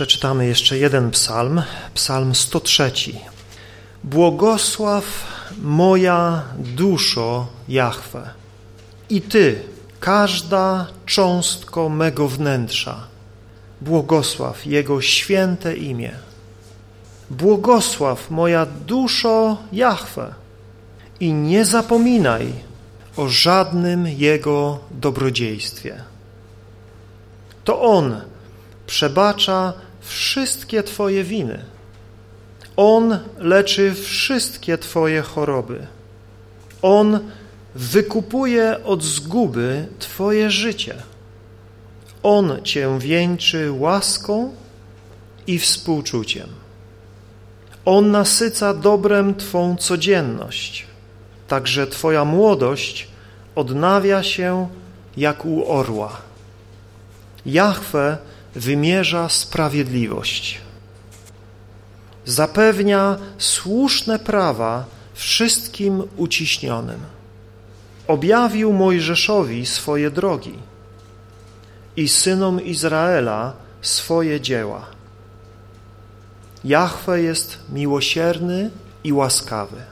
Przeczytamy jeszcze jeden psalm, psalm 103. Błogosław moja duszo Jahwe i Ty, każda cząstko mego wnętrza, błogosław Jego święte imię. Błogosław moja duszo Jahwe i nie zapominaj o żadnym Jego dobrodziejstwie. To On przebacza wszystkie Twoje winy. On leczy wszystkie Twoje choroby. On wykupuje od zguby Twoje życie. On Cię wieńczy łaską i współczuciem. On nasyca dobrem Twą codzienność, tak że Twoja młodość odnawia się jak u orła. Jahwe wymierza sprawiedliwość. Zapewnia słuszne prawa wszystkim uciśnionym. Objawił Mojżeszowi swoje drogi i synom Izraela swoje dzieła. Jahwe jest miłosierny i łaskawy.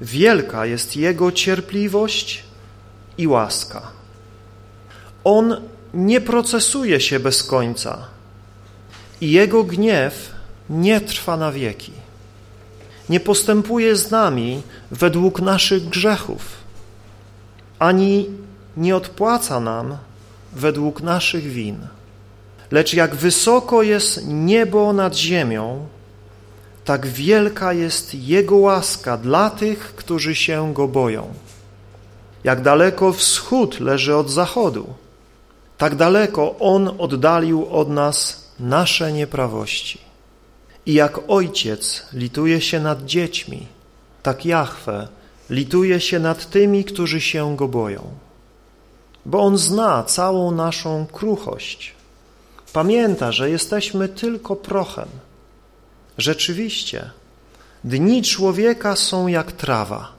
Wielka jest Jego cierpliwość i łaska. On nie procesuje się bez końca i Jego gniew nie trwa na wieki. Nie postępuje z nami według naszych grzechów, ani nie odpłaca nam według naszych win. Lecz jak wysoko jest niebo nad ziemią, tak wielka jest Jego łaska dla tych, którzy się Go boją. Jak daleko wschód leży od zachodu, tak daleko On oddalił od nas nasze nieprawości. I jak ojciec lituje się nad dziećmi, tak Jahwe lituje się nad tymi, którzy się Go boją. Bo On zna całą naszą kruchość. Pamięta, że jesteśmy tylko prochem. Rzeczywiście, dni człowieka są jak trawa,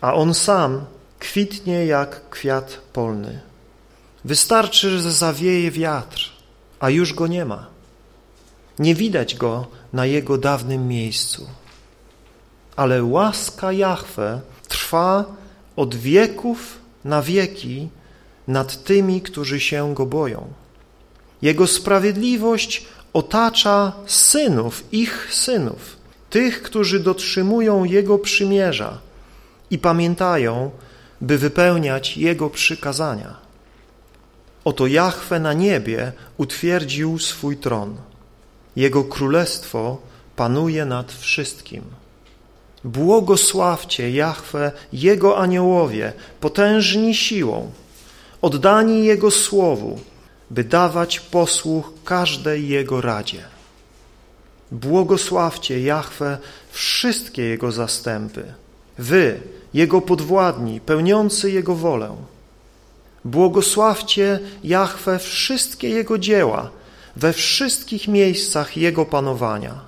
a On sam kwitnie jak kwiat polny. Wystarczy, że zawieje wiatr, a już go nie ma. Nie widać go na jego dawnym miejscu. Ale łaska Jahwe trwa od wieków na wieki nad tymi, którzy się go boją. Jego sprawiedliwość otacza synów, ich synów, tych, którzy dotrzymują Jego przymierza i pamiętają, by wypełniać Jego przykazania. Oto Jahwe na niebie utwierdził swój tron. Jego królestwo panuje nad wszystkim. Błogosławcie Jahwe, Jego aniołowie, potężni siłą, oddani Jego słowu, by dawać posłuch każdej Jego radzie. Błogosławcie Jahwe wszystkie Jego zastępy, wy, Jego podwładni, pełniący Jego wolę. Błogosławcie Jahwe wszystkie Jego dzieła, we wszystkich miejscach Jego panowania.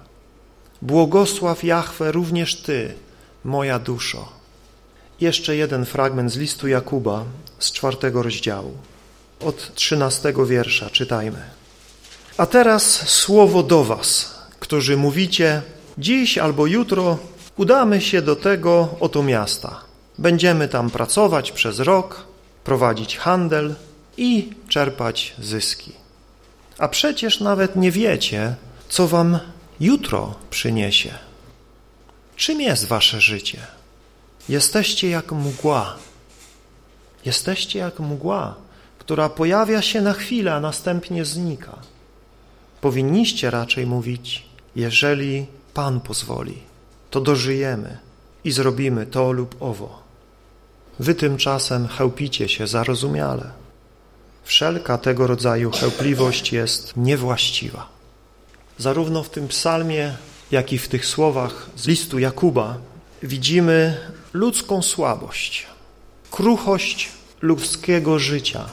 Błogosław Jahwe również Ty, moja duszo. Jeszcze jeden fragment z listu Jakuba z czwartego rozdziału, od trzynastego wiersza czytajmy. A teraz słowo do was, którzy mówicie, dziś albo jutro udamy się do tego oto miasta. Będziemy tam pracować przez rok, prowadzić handel i czerpać zyski. A przecież nawet nie wiecie, co wam jutro przyniesie. Czym jest wasze życie? Jesteście jak mgła. Jesteście jak mgła, która pojawia się na chwilę, a następnie znika. Powinniście raczej mówić, jeżeli Pan pozwoli, to dożyjemy i zrobimy to lub owo. Wy tymczasem chełpicie się zarozumiale. Wszelka tego rodzaju chełpliwość jest niewłaściwa. Zarówno w tym psalmie, jak i w tych słowach z listu Jakuba widzimy ludzką słabość, kruchość ludzkiego życia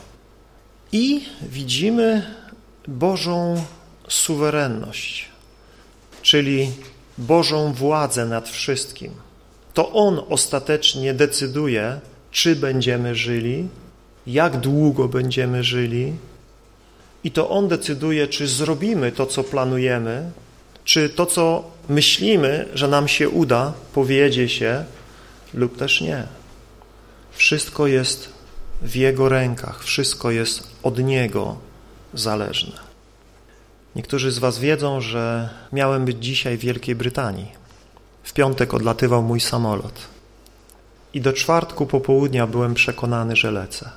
i widzimy Bożą suwerenność, czyli Bożą władzę nad wszystkim. To On ostatecznie decyduje, czy będziemy żyli, jak długo będziemy żyli i to On decyduje, czy zrobimy to, co planujemy, czy to, co myślimy, że nam się uda, powiedzie się lub też nie. Wszystko jest w Jego rękach, wszystko jest od Niego zależne. Niektórzy z Was wiedzą, że miałem być dzisiaj w Wielkiej Brytanii. W piątek odlatywał mój samolot. I do czwartku popołudnia byłem przekonany, że lecę.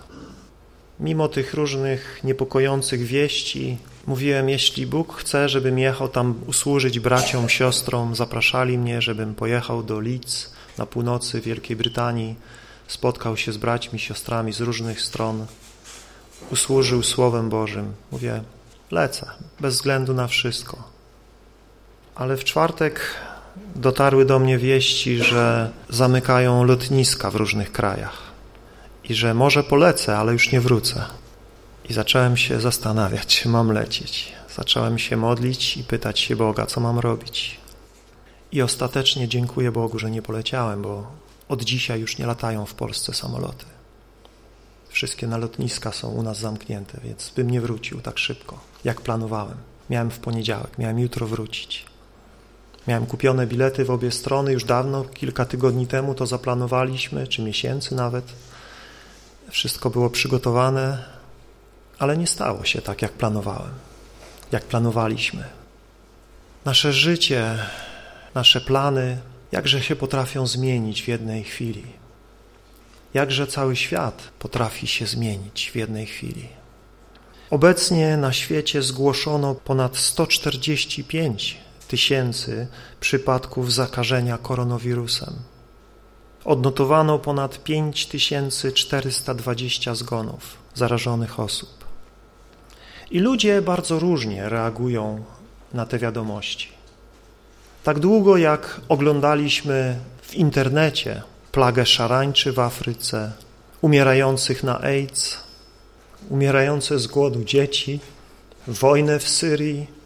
Mimo tych różnych niepokojących wieści, mówiłem, jeśli Bóg chce, żebym jechał tam usłużyć braciom, siostrom, zapraszali mnie, żebym pojechał do Leeds na północy Wielkiej Brytanii, spotkał się z braćmi, siostrami z różnych stron, usłużył Słowem Bożym. Mówię, lecę, bez względu na wszystko. Ale w czwartek dotarły do mnie wieści, że zamykają lotniska w różnych krajach i że może polecę, ale już nie wrócę. I zacząłem się zastanawiać, czy mam lecieć. Zacząłem się modlić i pytać się Boga, co mam robić. I ostatecznie dziękuję Bogu, że nie poleciałem, bo od dzisiaj już nie latają w Polsce samoloty. Wszystkie na lotniska są u nas zamknięte, więc bym nie wrócił tak szybko, jak planowałem. Miałem w poniedziałek, miałem jutro wrócić. Miałem kupione bilety w obie strony już dawno, kilka tygodni temu to zaplanowaliśmy, czy miesięcy nawet. Wszystko było przygotowane, ale nie stało się tak, jak planowałem, jak planowaliśmy. Nasze życie, nasze plany, jakże się potrafią zmienić w jednej chwili. Jakże cały świat potrafi się zmienić w jednej chwili. Obecnie na świecie zgłoszono ponad 145 tysięcy przypadków zakażenia koronawirusem. Odnotowano ponad 5420 zgonów zarażonych osób. I ludzie bardzo różnie reagują na te wiadomości. Tak długo jak oglądaliśmy w internecie plagę szarańczy w Afryce, umierających na AIDS, umierające z głodu dzieci, wojnę w Syrii,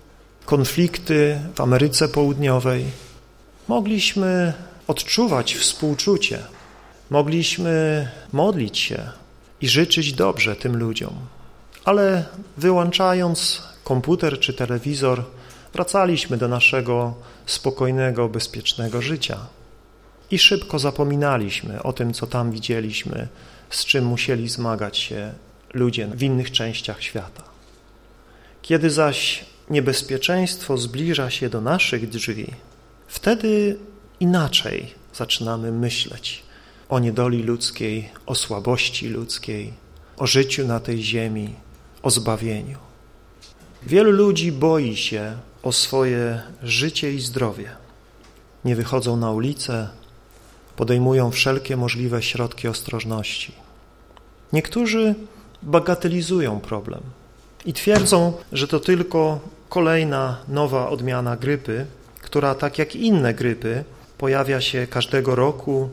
konflikty w Ameryce Południowej, mogliśmy odczuwać współczucie, mogliśmy modlić się i życzyć dobrze tym ludziom, ale wyłączając komputer czy telewizor, wracaliśmy do naszego spokojnego, bezpiecznego życia. I szybko zapominaliśmy o tym, co tam widzieliśmy, z czym musieli zmagać się ludzie w innych częściach świata. Kiedy zaś niebezpieczeństwo zbliża się do naszych drzwi, wtedy inaczej zaczynamy myśleć o niedoli ludzkiej, o słabości ludzkiej, o życiu na tej ziemi, o zbawieniu. Wielu ludzi boi się o swoje życie i zdrowie. Nie wychodzą na ulicę, podejmują wszelkie możliwe środki ostrożności. Niektórzy bagatelizują problem i twierdzą, że to tylko kolejna nowa odmiana grypy, która tak jak inne grypy pojawia się każdego roku,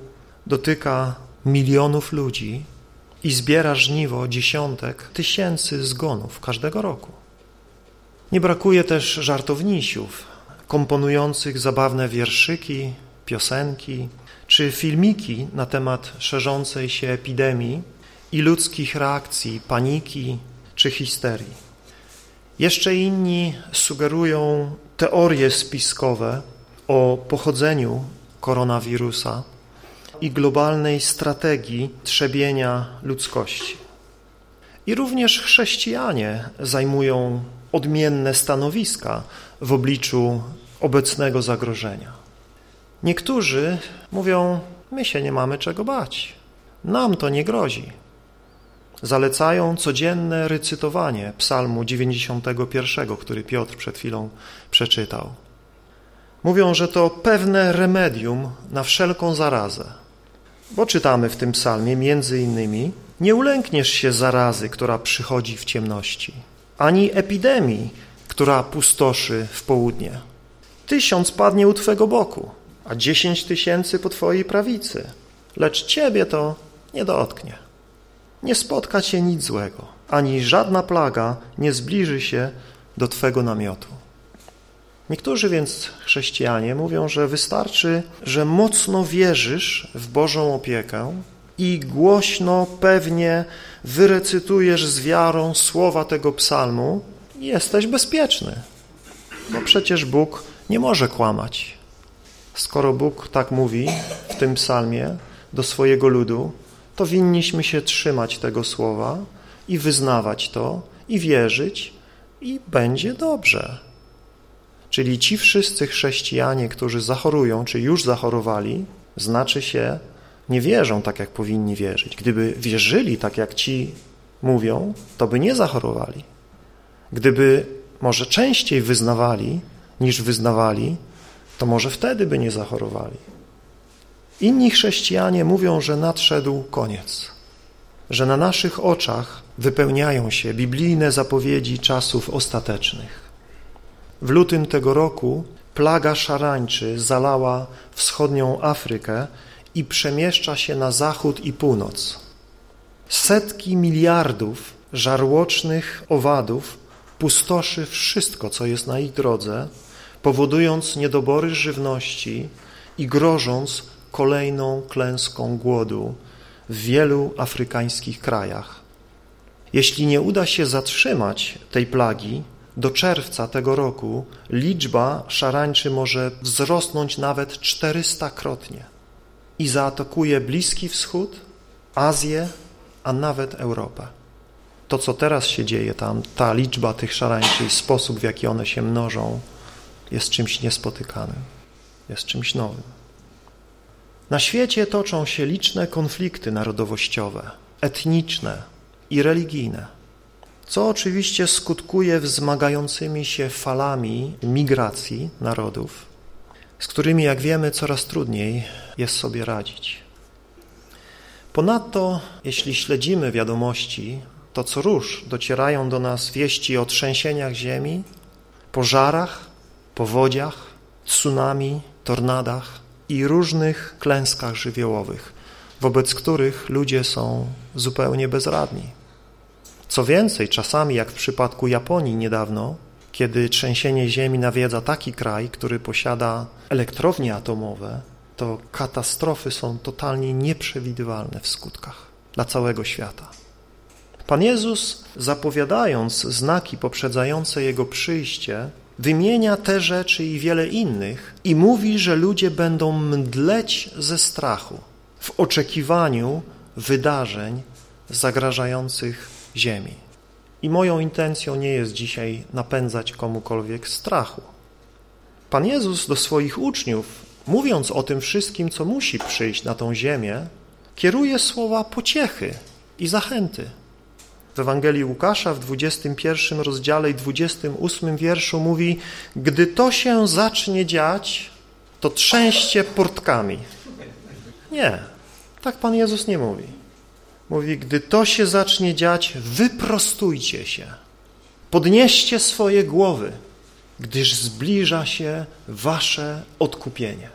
dotyka milionów ludzi i zbiera żniwo dziesiątek tysięcy zgonów każdego roku. Nie brakuje też żartownisiów, komponujących zabawne wierszyki, piosenki czy filmiki na temat szerzącej się epidemii i ludzkich reakcji, paniki czy histerii. Jeszcze inni sugerują teorie spiskowe o pochodzeniu koronawirusa i globalnej strategii trzebienia ludzkości. I również chrześcijanie zajmują odmienne stanowiska w obliczu obecnego zagrożenia. Niektórzy mówią, my się nie mamy czego bać, nam to nie grozi. Zalecają codzienne recytowanie psalmu 91, który Piotr przed chwilą przeczytał. Mówią, że to pewne remedium na wszelką zarazę. Bo czytamy w tym psalmie między innymi nie ulękniesz się zarazy, która przychodzi w ciemności, ani epidemii, która pustoszy w południe. Tysiąc padnie u Twego boku, a dziesięć tysięcy po Twojej prawicy, lecz Ciebie to nie dotknie. Nie spotka Cię nic złego, ani żadna plaga nie zbliży się do Twego namiotu. Niektórzy więc chrześcijanie mówią, że wystarczy, że mocno wierzysz w Bożą opiekę i głośno, pewnie wyrecytujesz z wiarą słowa tego psalmu jesteś bezpieczny, bo przecież Bóg nie może kłamać. Skoro Bóg tak mówi w tym psalmie do swojego ludu, to winniśmy się trzymać tego słowa i wyznawać to, i wierzyć, i będzie dobrze. Czyli ci wszyscy chrześcijanie, którzy zachorują, czy już zachorowali, znaczy się, nie wierzą tak, jak powinni wierzyć. Gdyby wierzyli tak, jak ci mówią, to by nie zachorowali. Gdyby może częściej wyznawali, niż wyznawali, to może wtedy by nie zachorowali. Inni chrześcijanie mówią, że nadszedł koniec, że na naszych oczach wypełniają się biblijne zapowiedzi czasów ostatecznych. W lutym tego roku plaga szarańczy zalała wschodnią Afrykę i przemieszcza się na zachód i północ. Setki miliardów żarłocznych owadów pustoszy wszystko, co jest na ich drodze, powodując niedobory żywności i grożąc kolejną klęską głodu w wielu afrykańskich krajach. Jeśli nie uda się zatrzymać tej plagi, do czerwca tego roku liczba szarańczy może wzrosnąć nawet 400-krotnie i zaatakuje Bliski Wschód, Azję, a nawet Europę. To, co teraz się dzieje tam, ta liczba tych szarańczy i sposób, w jaki one się mnożą, jest czymś niespotykanym, jest czymś nowym. Na świecie toczą się liczne konflikty narodowościowe, etniczne i religijne, co oczywiście skutkuje wzmagającymi się falami migracji narodów, z którymi, jak wiemy, coraz trudniej jest sobie radzić. Ponadto, jeśli śledzimy wiadomości, to co róż docierają do nas wieści o trzęsieniach ziemi, pożarach, powodziach, tsunami, tornadach i różnych klęskach żywiołowych, wobec których ludzie są zupełnie bezradni. Co więcej, czasami, jak w przypadku Japonii niedawno, kiedy trzęsienie ziemi nawiedza taki kraj, który posiada elektrownie atomowe, to katastrofy są totalnie nieprzewidywalne w skutkach dla całego świata. Pan Jezus, zapowiadając znaki poprzedzające Jego przyjście, wymienia te rzeczy i wiele innych i mówi, że ludzie będą mdleć ze strachu w oczekiwaniu wydarzeń zagrażających ziemi. I moją intencją nie jest dzisiaj napędzać komukolwiek strachu. Pan Jezus do swoich uczniów, mówiąc o tym wszystkim, co musi przyjść na tą ziemię, kieruje słowa pociechy i zachęty. W Ewangelii Łukasza w 21 rozdziale i 28 wierszu mówi Gdy to się zacznie dziać, to trzęście portkami. Nie, tak Pan Jezus nie mówi. Mówi, gdy to się zacznie dziać, wyprostujcie się, podnieście swoje głowy, gdyż zbliża się wasze odkupienie.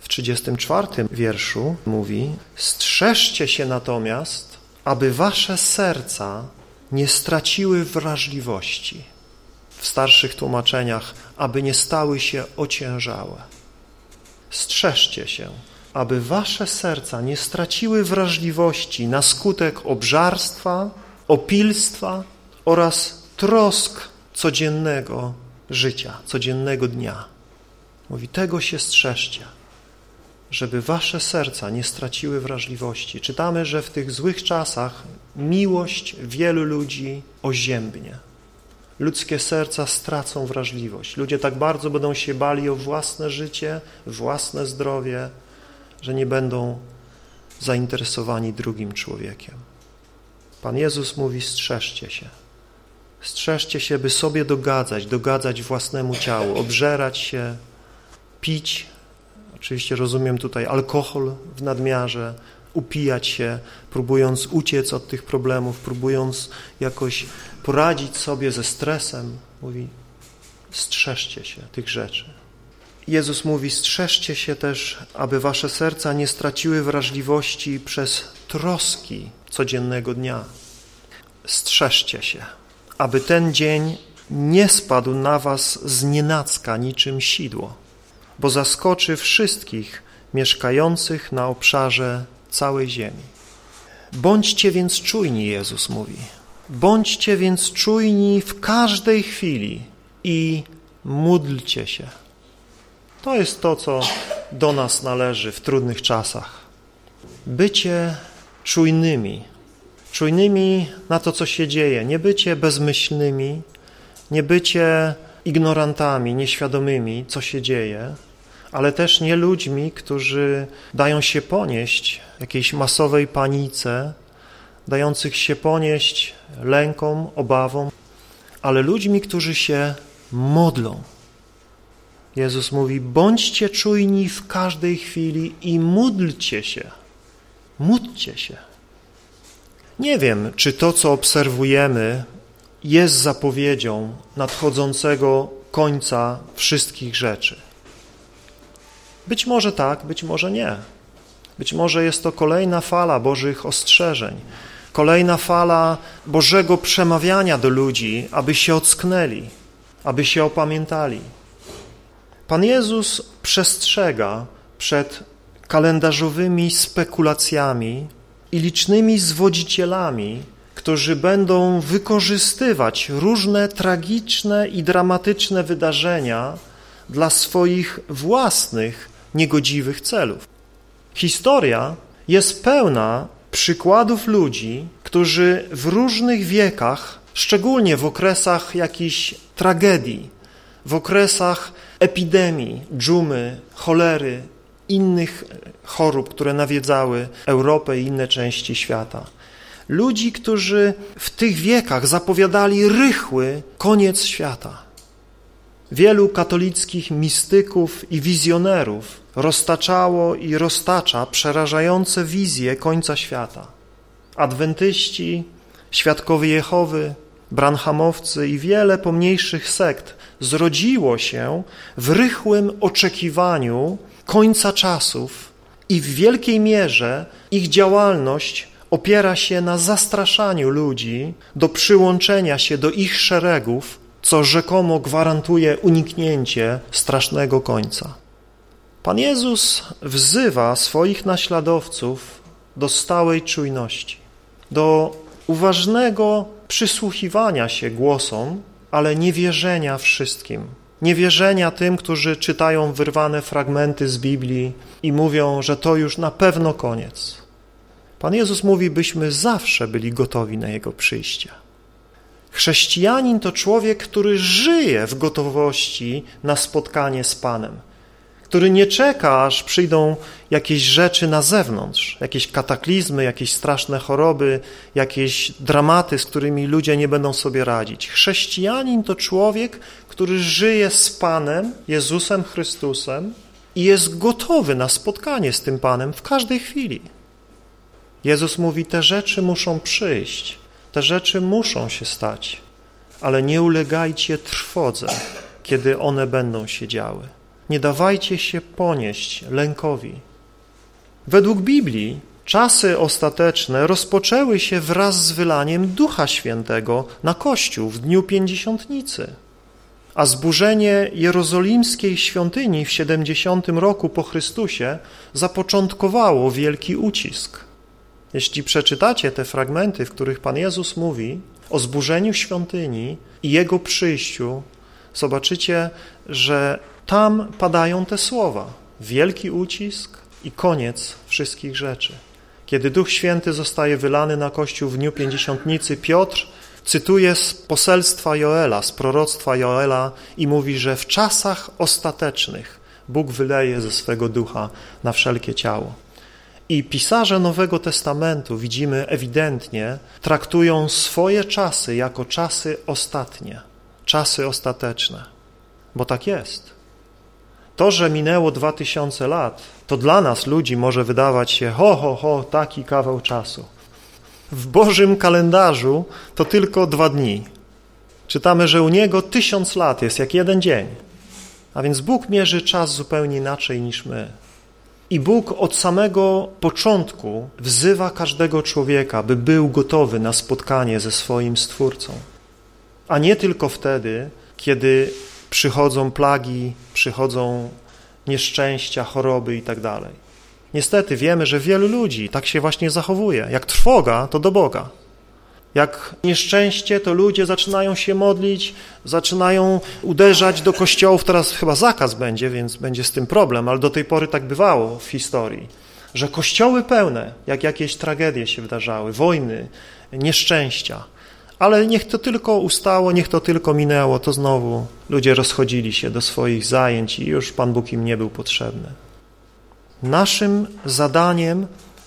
W 34 wierszu mówi, strzeżcie się natomiast, aby wasze serca nie straciły wrażliwości. W starszych tłumaczeniach, aby nie stały się ociężałe. Strzeżcie się, aby wasze serca nie straciły wrażliwości na skutek obżarstwa, opilstwa oraz trosk codziennego życia, codziennego dnia. Mówi, tego się strzeżcie, żeby wasze serca nie straciły wrażliwości. Czytamy, że w tych złych czasach miłość wielu ludzi oziębnie. Ludzkie serca stracą wrażliwość. Ludzie tak bardzo będą się bali o własne życie, własne zdrowie, że nie będą zainteresowani drugim człowiekiem. Pan Jezus mówi, strzeżcie się. Strzeżcie się, by sobie dogadzać, dogadzać własnemu ciału, obżerać się, pić, oczywiście rozumiem tutaj alkohol w nadmiarze, upijać się, próbując uciec od tych problemów, próbując jakoś poradzić sobie ze stresem. Mówi, strzeżcie się tych rzeczy. Jezus mówi, strzeżcie się też, aby wasze serca nie straciły wrażliwości przez troski codziennego dnia. Strzeżcie się, aby ten dzień nie spadł na was z nienacka niczym sidło, bo zaskoczy wszystkich mieszkających na obszarze całej ziemi. Bądźcie więc czujni, Jezus mówi. Bądźcie więc czujni w każdej chwili i módlcie się. To jest to, co do nas należy w trudnych czasach. Bycie czujnymi, czujnymi na to, co się dzieje, nie bycie bezmyślnymi, nie bycie ignorantami, nieświadomymi, co się dzieje, ale też nie ludźmi, którzy dają się ponieść jakiejś masowej panice, dających się ponieść lękom, obawom, ale ludźmi, którzy się modlą. Jezus mówi, bądźcie czujni w każdej chwili i módlcie się. Módlcie się. Nie wiem, czy to, co obserwujemy, jest zapowiedzią nadchodzącego końca wszystkich rzeczy. Być może tak, być może nie. Być może jest to kolejna fala Bożych ostrzeżeń, kolejna fala Bożego przemawiania do ludzi, aby się ocknęli, aby się opamiętali. Pan Jezus przestrzega przed kalendarzowymi spekulacjami i licznymi zwodzicielami, którzy będą wykorzystywać różne tragiczne i dramatyczne wydarzenia dla swoich własnych niegodziwych celów. Historia jest pełna przykładów ludzi, którzy w różnych wiekach, szczególnie w okresach jakichś tragedii, w okresach epidemii, dżumy, cholery, innych chorób, które nawiedzały Europę i inne części świata. Ludzi, którzy w tych wiekach zapowiadali rychły koniec świata. Wielu katolickich mistyków i wizjonerów roztaczało i roztacza przerażające wizje końca świata. Adwentyści, świadkowie Jehowy, branhamowcy i wiele pomniejszych sekt zrodziło się w rychłym oczekiwaniu końca czasów i w wielkiej mierze ich działalność opiera się na zastraszaniu ludzi do przyłączenia się do ich szeregów, co rzekomo gwarantuje uniknięcie strasznego końca. Pan Jezus wzywa swoich naśladowców do stałej czujności, do uważnego przysłuchiwania się głosom, ale niewierzenia wszystkim. Niewierzenia tym, którzy czytają wyrwane fragmenty z Biblii i mówią, że to już na pewno koniec. Pan Jezus mówi, byśmy zawsze byli gotowi na Jego przyjście. Chrześcijanin to człowiek, który żyje w gotowości na spotkanie z Panem który nie czeka, aż przyjdą jakieś rzeczy na zewnątrz, jakieś kataklizmy, jakieś straszne choroby, jakieś dramaty, z którymi ludzie nie będą sobie radzić. Chrześcijanin to człowiek, który żyje z Panem, Jezusem Chrystusem i jest gotowy na spotkanie z tym Panem w każdej chwili. Jezus mówi, te rzeczy muszą przyjść, te rzeczy muszą się stać, ale nie ulegajcie trwodze, kiedy one będą się działy. Nie dawajcie się ponieść lękowi. Według Biblii czasy ostateczne rozpoczęły się wraz z wylaniem Ducha Świętego na Kościół w dniu Pięćdziesiątnicy, a zburzenie jerozolimskiej świątyni w 70 roku po Chrystusie zapoczątkowało wielki ucisk. Jeśli przeczytacie te fragmenty, w których Pan Jezus mówi o zburzeniu świątyni i Jego przyjściu, zobaczycie, że tam padają te słowa. Wielki ucisk i koniec wszystkich rzeczy. Kiedy Duch Święty zostaje wylany na Kościół w dniu Pięćdziesiątnicy, Piotr cytuje z poselstwa Joela, z proroctwa Joela i mówi, że w czasach ostatecznych Bóg wyleje ze swego ducha na wszelkie ciało. I pisarze Nowego Testamentu, widzimy ewidentnie, traktują swoje czasy jako czasy ostatnie, czasy ostateczne, bo tak jest. To, że minęło dwa tysiące lat, to dla nas ludzi może wydawać się ho, ho, ho, taki kawał czasu. W Bożym kalendarzu to tylko dwa dni. Czytamy, że u Niego tysiąc lat jest jak jeden dzień. A więc Bóg mierzy czas zupełnie inaczej niż my. I Bóg od samego początku wzywa każdego człowieka, by był gotowy na spotkanie ze swoim Stwórcą. A nie tylko wtedy, kiedy przychodzą plagi, przychodzą nieszczęścia, choroby i tak. Niestety wiemy, że wielu ludzi tak się właśnie zachowuje. Jak trwoga, to do Boga. Jak nieszczęście, to ludzie zaczynają się modlić, zaczynają uderzać do kościołów. Teraz chyba zakaz będzie, więc będzie z tym problem, ale do tej pory tak bywało w historii, że kościoły pełne, jak jakieś tragedie się wydarzały, wojny, nieszczęścia. Ale niech to tylko ustało, niech to tylko minęło, to znowu ludzie rozchodzili się do swoich zajęć i już Pan Bóg im nie był potrzebny. Naszym zadaniem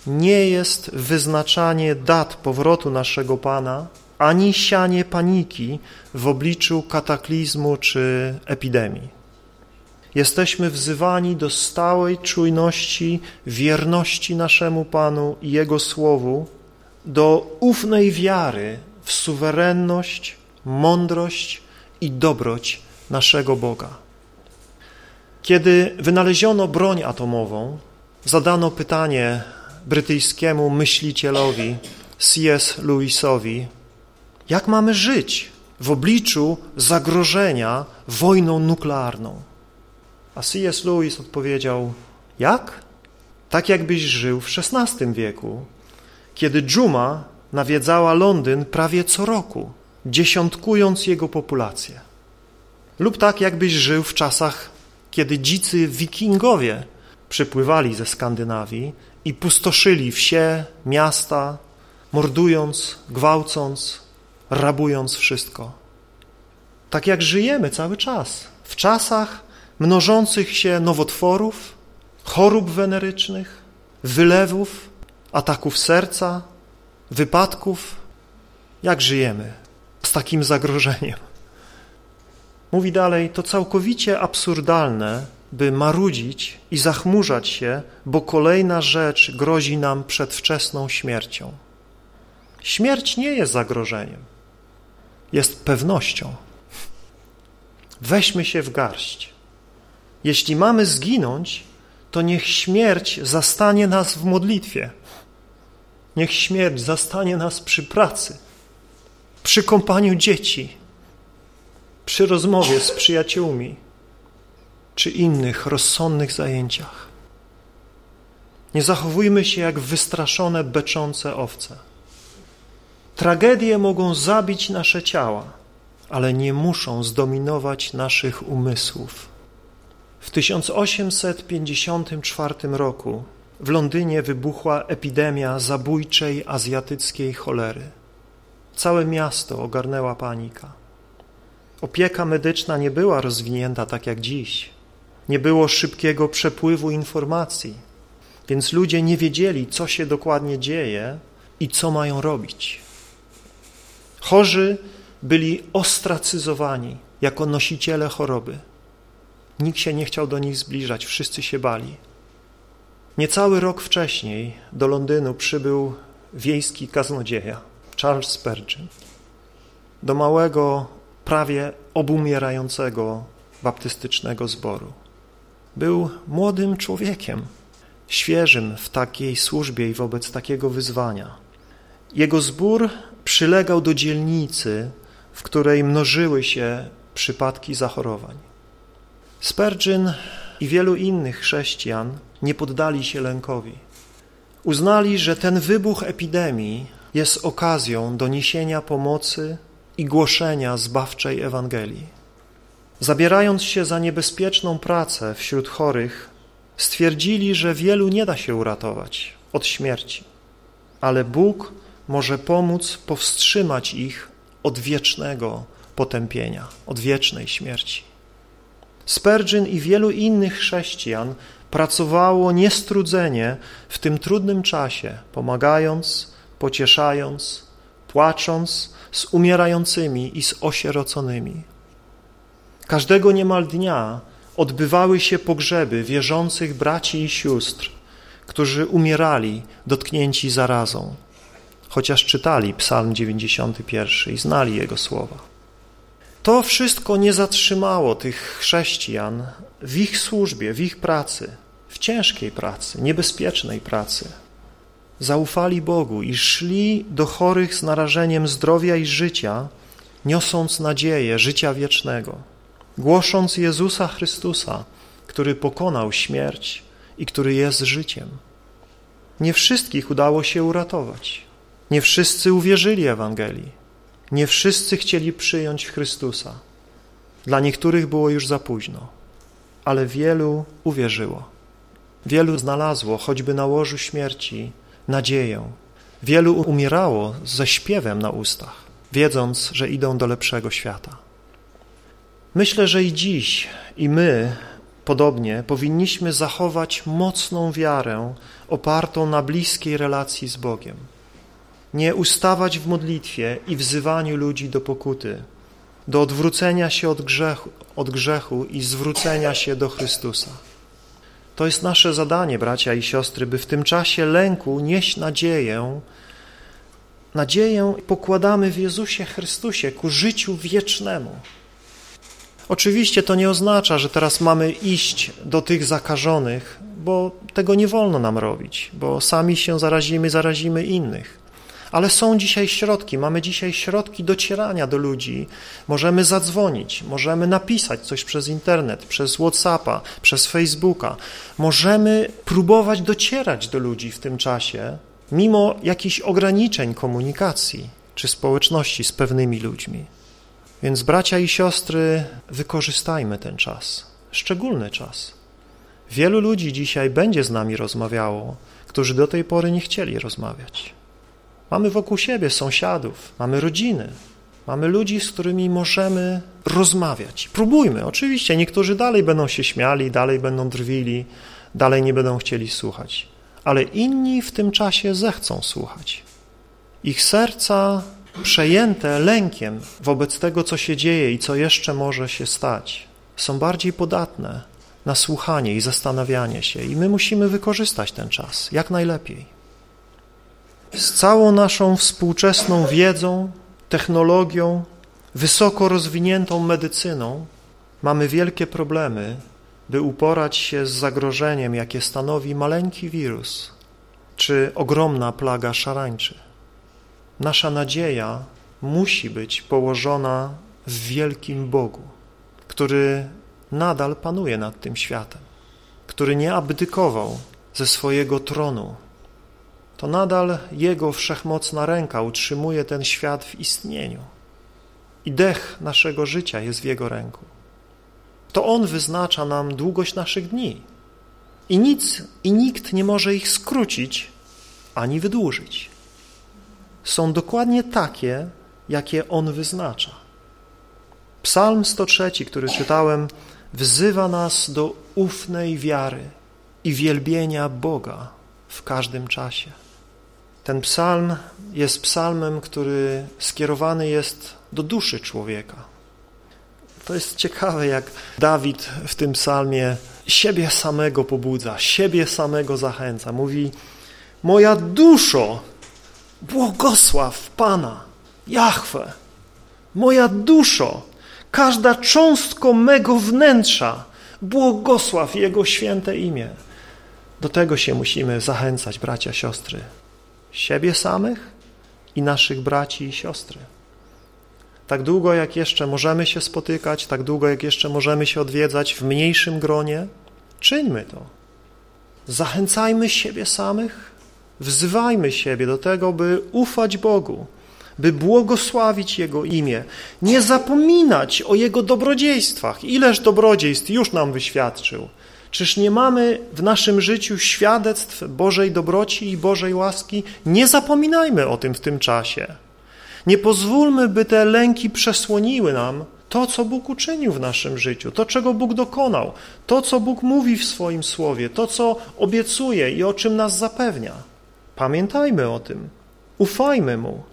nie jest wyznaczanie dat powrotu naszego Pana, ani sianie paniki w obliczu kataklizmu czy epidemii. Jesteśmy wzywani do stałej czujności, wierności naszemu Panu i Jego Słowu, do ufnej wiary w suwerenność, mądrość i dobroć naszego Boga. Kiedy wynaleziono broń atomową, zadano pytanie brytyjskiemu myślicielowi C.S. Lewisowi, jak mamy żyć w obliczu zagrożenia wojną nuklearną. A C.S. Lewis odpowiedział, jak? Tak jakbyś żył w XVI wieku, kiedy dżuma nawiedzała Londyn prawie co roku, dziesiątkując jego populację. Lub tak jakbyś żył w czasach, kiedy dzicy wikingowie przypływali ze Skandynawii i pustoszyli wsie, miasta, mordując, gwałcąc, rabując wszystko. Tak jak żyjemy cały czas, w czasach mnożących się nowotworów, chorób wenerycznych, wylewów, ataków serca, wypadków, jak żyjemy z takim zagrożeniem. Mówi dalej, to całkowicie absurdalne, by marudzić i zachmurzać się, bo kolejna rzecz grozi nam przedwczesną śmiercią. Śmierć nie jest zagrożeniem, jest pewnością. Weźmy się w garść. Jeśli mamy zginąć, to niech śmierć zastanie nas w modlitwie. Niech śmierć zastanie nas przy pracy, przy kąpaniu dzieci, przy rozmowie z przyjaciółmi czy innych rozsądnych zajęciach. Nie zachowujmy się jak wystraszone, beczące owce. Tragedie mogą zabić nasze ciała, ale nie muszą zdominować naszych umysłów. W 1854 roku w Londynie wybuchła epidemia zabójczej azjatyckiej cholery. Całe miasto ogarnęła panika. Opieka medyczna nie była rozwinięta tak jak dziś. Nie było szybkiego przepływu informacji, więc ludzie nie wiedzieli, co się dokładnie dzieje i co mają robić. Chorzy byli ostracyzowani jako nosiciele choroby. Nikt się nie chciał do nich zbliżać, wszyscy się bali. Niecały rok wcześniej do Londynu przybył wiejski kaznodzieja Charles Spurgeon do małego, prawie obumierającego baptystycznego zboru. Był młodym człowiekiem, świeżym w takiej służbie i wobec takiego wyzwania. Jego zbór przylegał do dzielnicy, w której mnożyły się przypadki zachorowań. Spurgeon i wielu innych chrześcijan nie poddali się lękowi. Uznali, że ten wybuch epidemii jest okazją do niesienia pomocy i głoszenia zbawczej Ewangelii. Zabierając się za niebezpieczną pracę wśród chorych, stwierdzili, że wielu nie da się uratować od śmierci, ale Bóg może pomóc powstrzymać ich od wiecznego potępienia, od wiecznej śmierci. Spurgeon i wielu innych chrześcijan pracowało niestrudzenie w tym trudnym czasie, pomagając, pocieszając, płacząc z umierającymi i z osieroconymi. Każdego niemal dnia odbywały się pogrzeby wierzących braci i sióstr, którzy umierali dotknięci zarazą, chociaż czytali Psalm 91 i znali jego słowa. To wszystko nie zatrzymało tych chrześcijan w ich służbie, w ich pracy, w ciężkiej pracy, niebezpiecznej pracy. Zaufali Bogu i szli do chorych z narażeniem zdrowia i życia, niosąc nadzieję życia wiecznego, głosząc Jezusa Chrystusa, który pokonał śmierć i który jest życiem. Nie wszystkich udało się uratować. Nie wszyscy uwierzyli Ewangelii. Nie wszyscy chcieli przyjąć Chrystusa. Dla niektórych było już za późno, ale wielu uwierzyło. Wielu znalazło, choćby na łożu śmierci, nadzieję. Wielu umierało ze śpiewem na ustach, wiedząc, że idą do lepszego świata. Myślę, że i dziś, i my, podobnie, powinniśmy zachować mocną wiarę opartą na bliskiej relacji z Bogiem. Nie ustawać w modlitwie i wzywaniu ludzi do pokuty, do odwrócenia się od grzechu, od grzechu i zwrócenia się do Chrystusa. To jest nasze zadanie, bracia i siostry, by w tym czasie lęku nieść nadzieję. Nadzieję pokładamy w Jezusie Chrystusie ku życiu wiecznemu. Oczywiście to nie oznacza, że teraz mamy iść do tych zakażonych, bo tego nie wolno nam robić, bo sami się zarazimy, zarazimy innych. Ale są dzisiaj środki, mamy dzisiaj środki docierania do ludzi. Możemy zadzwonić, możemy napisać coś przez internet, przez Whatsappa, przez Facebooka. Możemy próbować docierać do ludzi w tym czasie, mimo jakichś ograniczeń komunikacji czy społeczności z pewnymi ludźmi. Więc bracia i siostry, wykorzystajmy ten czas, szczególny czas. Wielu ludzi dzisiaj będzie z nami rozmawiało, którzy do tej pory nie chcieli rozmawiać. Mamy wokół siebie sąsiadów, mamy rodziny, mamy ludzi, z którymi możemy rozmawiać. Próbujmy. Oczywiście niektórzy dalej będą się śmiali, dalej będą drwili, dalej nie będą chcieli słuchać, ale inni w tym czasie zechcą słuchać. Ich serca przejęte lękiem wobec tego, co się dzieje i co jeszcze może się stać, są bardziej podatne na słuchanie i zastanawianie się i my musimy wykorzystać ten czas jak najlepiej. Z całą naszą współczesną wiedzą, technologią, wysoko rozwiniętą medycyną mamy wielkie problemy, by uporać się z zagrożeniem, jakie stanowi maleńki wirus czy ogromna plaga szarańczy. Nasza nadzieja musi być położona w wielkim Bogu, który nadal panuje nad tym światem, który nie abdykował ze swojego tronu. To nadal Jego wszechmocna ręka utrzymuje ten świat w istnieniu. I dech naszego życia jest w Jego ręku. To On wyznacza nam długość naszych dni. I nic i nikt nie może ich skrócić ani wydłużyć są dokładnie takie, jakie On wyznacza. Psalm 103, który czytałem, wzywa nas do ufnej wiary i wielbienia Boga w każdym czasie. Ten psalm jest psalmem, który skierowany jest do duszy człowieka. To jest ciekawe, jak Dawid w tym psalmie siebie samego pobudza, siebie samego zachęca. Mówi, moja duszo, Błogosław Pana, Jahwe, moja duszo, każda cząstko mego wnętrza, błogosław Jego święte imię. Do tego się musimy zachęcać, bracia, siostry, siebie samych i naszych braci i siostry. Tak długo, jak jeszcze możemy się spotykać, tak długo, jak jeszcze możemy się odwiedzać w mniejszym gronie, czyńmy to. Zachęcajmy siebie samych Wzywajmy siebie do tego, by ufać Bogu, by błogosławić Jego imię, nie zapominać o Jego dobrodziejstwach. Ileż dobrodziejstw już nam wyświadczył. Czyż nie mamy w naszym życiu świadectw Bożej dobroci i Bożej łaski? Nie zapominajmy o tym w tym czasie. Nie pozwólmy, by te lęki przesłoniły nam to, co Bóg uczynił w naszym życiu, to, czego Bóg dokonał, to, co Bóg mówi w swoim słowie, to, co obiecuje i o czym nas zapewnia. Pamiętajmy o tym, ufajmy Mu,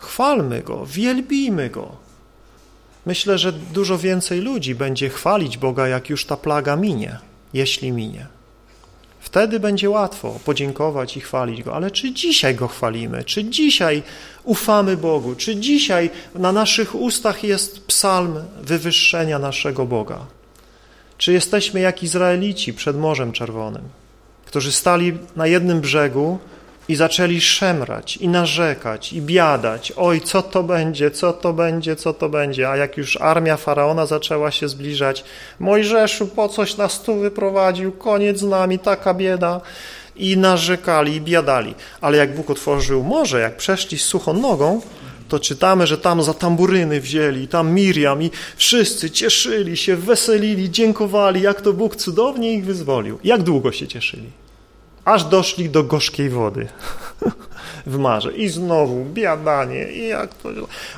chwalmy Go, wielbijmy Go. Myślę, że dużo więcej ludzi będzie chwalić Boga, jak już ta plaga minie, jeśli minie. Wtedy będzie łatwo podziękować i chwalić Go. Ale czy dzisiaj Go chwalimy? Czy dzisiaj ufamy Bogu? Czy dzisiaj na naszych ustach jest psalm wywyższenia naszego Boga? Czy jesteśmy jak Izraelici przed Morzem Czerwonym, którzy stali na jednym brzegu i zaczęli szemrać i narzekać i biadać. Oj, co to będzie, co to będzie, co to będzie. A jak już armia Faraona zaczęła się zbliżać, Mojżeszu, po coś nas tu wyprowadził, koniec z nami, taka bieda. i narzekali, i biadali. Ale jak Bóg otworzył morze, jak przeszli z suchą nogą, to czytamy, że tam za tamburyny wzięli, tam Miriam i wszyscy cieszyli się, weselili, dziękowali, jak to Bóg cudownie ich wyzwolił. Jak długo się cieszyli? Aż doszli do gorzkiej wody w marze. I znowu biadanie. I jak to...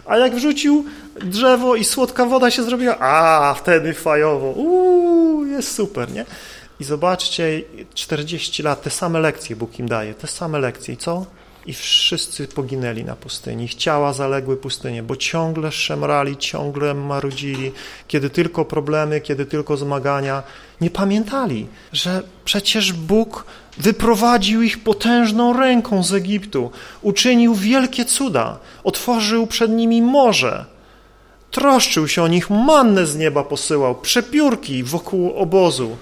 A jak wrzucił drzewo i słodka woda się zrobiła, a wtedy fajowo. Uuu, jest super, nie? I zobaczcie, 40 lat, te same lekcje Bóg im daje, te same lekcje. I co? I wszyscy poginęli na pustyni. Ich ciała zaległy pustynię, bo ciągle szemrali, ciągle marudzili. Kiedy tylko problemy, kiedy tylko zmagania. Nie pamiętali, że przecież Bóg wyprowadził ich potężną ręką z Egiptu. Uczynił wielkie cuda. Otworzył przed nimi morze. Troszczył się o nich, mannę z nieba posyłał, przepiórki wokół obozu.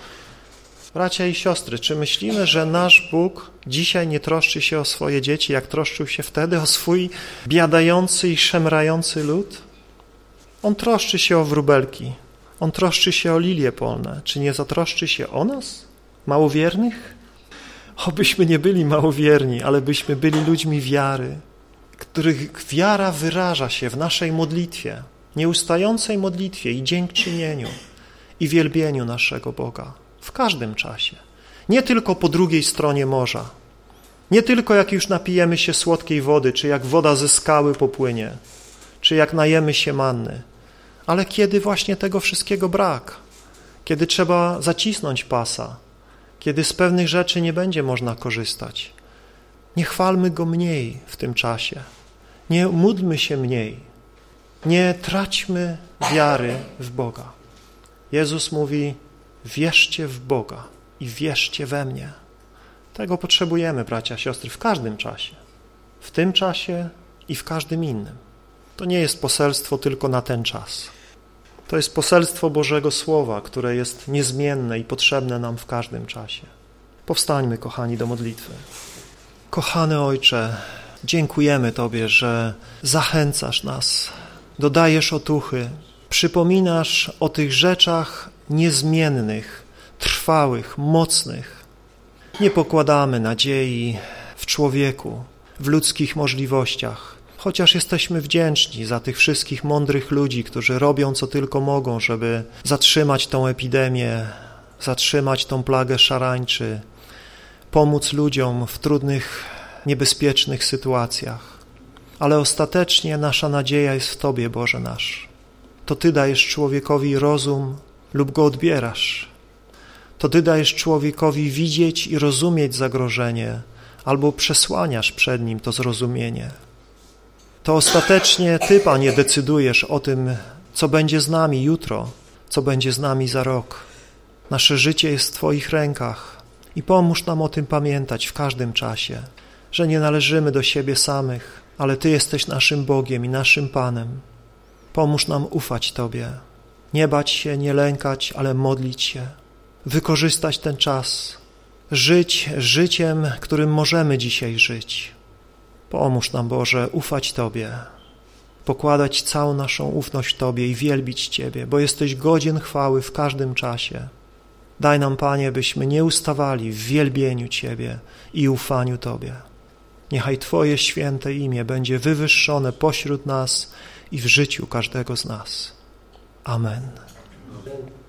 Bracia i siostry, czy myślimy, że nasz Bóg dzisiaj nie troszczy się o swoje dzieci, jak troszczył się wtedy o swój biadający i szemrający lud? On troszczy się o wróbelki, on troszczy się o lilie polne. Czy nie zatroszczy się o nas, małowiernych? Obyśmy nie byli małowierni, ale byśmy byli ludźmi wiary, których wiara wyraża się w naszej modlitwie, nieustającej modlitwie i dziękczynieniu i wielbieniu naszego Boga w każdym czasie. Nie tylko po drugiej stronie morza, nie tylko jak już napijemy się słodkiej wody, czy jak woda ze skały popłynie, czy jak najemy się manny, ale kiedy właśnie tego wszystkiego brak, kiedy trzeba zacisnąć pasa, kiedy z pewnych rzeczy nie będzie można korzystać. Nie chwalmy Go mniej w tym czasie, nie módlmy się mniej, nie traćmy wiary w Boga. Jezus mówi, wierzcie w Boga i wierzcie we mnie. Tego potrzebujemy, bracia, siostry, w każdym czasie. W tym czasie i w każdym innym. To nie jest poselstwo tylko na ten czas. To jest poselstwo Bożego Słowa, które jest niezmienne i potrzebne nam w każdym czasie. Powstańmy, kochani, do modlitwy. Kochany Ojcze, dziękujemy Tobie, że zachęcasz nas, dodajesz otuchy, przypominasz o tych rzeczach niezmiennych, trwałych, mocnych. Nie pokładamy nadziei w człowieku, w ludzkich możliwościach, chociaż jesteśmy wdzięczni za tych wszystkich mądrych ludzi, którzy robią co tylko mogą, żeby zatrzymać tą epidemię, zatrzymać tą plagę szarańczy, pomóc ludziom w trudnych, niebezpiecznych sytuacjach. Ale ostatecznie nasza nadzieja jest w Tobie, Boże nasz. To Ty dajesz człowiekowi rozum lub go odbierasz. To Ty dajesz człowiekowi widzieć i rozumieć zagrożenie, albo przesłaniasz przed nim to zrozumienie to ostatecznie Ty, Panie, decydujesz o tym, co będzie z nami jutro, co będzie z nami za rok. Nasze życie jest w Twoich rękach i pomóż nam o tym pamiętać w każdym czasie, że nie należymy do siebie samych, ale Ty jesteś naszym Bogiem i naszym Panem. Pomóż nam ufać Tobie, nie bać się, nie lękać, ale modlić się, wykorzystać ten czas, żyć życiem, którym możemy dzisiaj żyć Pomóż nam, Boże, ufać Tobie, pokładać całą naszą ufność Tobie i wielbić Ciebie, bo jesteś godzien chwały w każdym czasie. Daj nam, Panie, byśmy nie ustawali w wielbieniu Ciebie i ufaniu Tobie. Niechaj Twoje święte imię będzie wywyższone pośród nas i w życiu każdego z nas. Amen.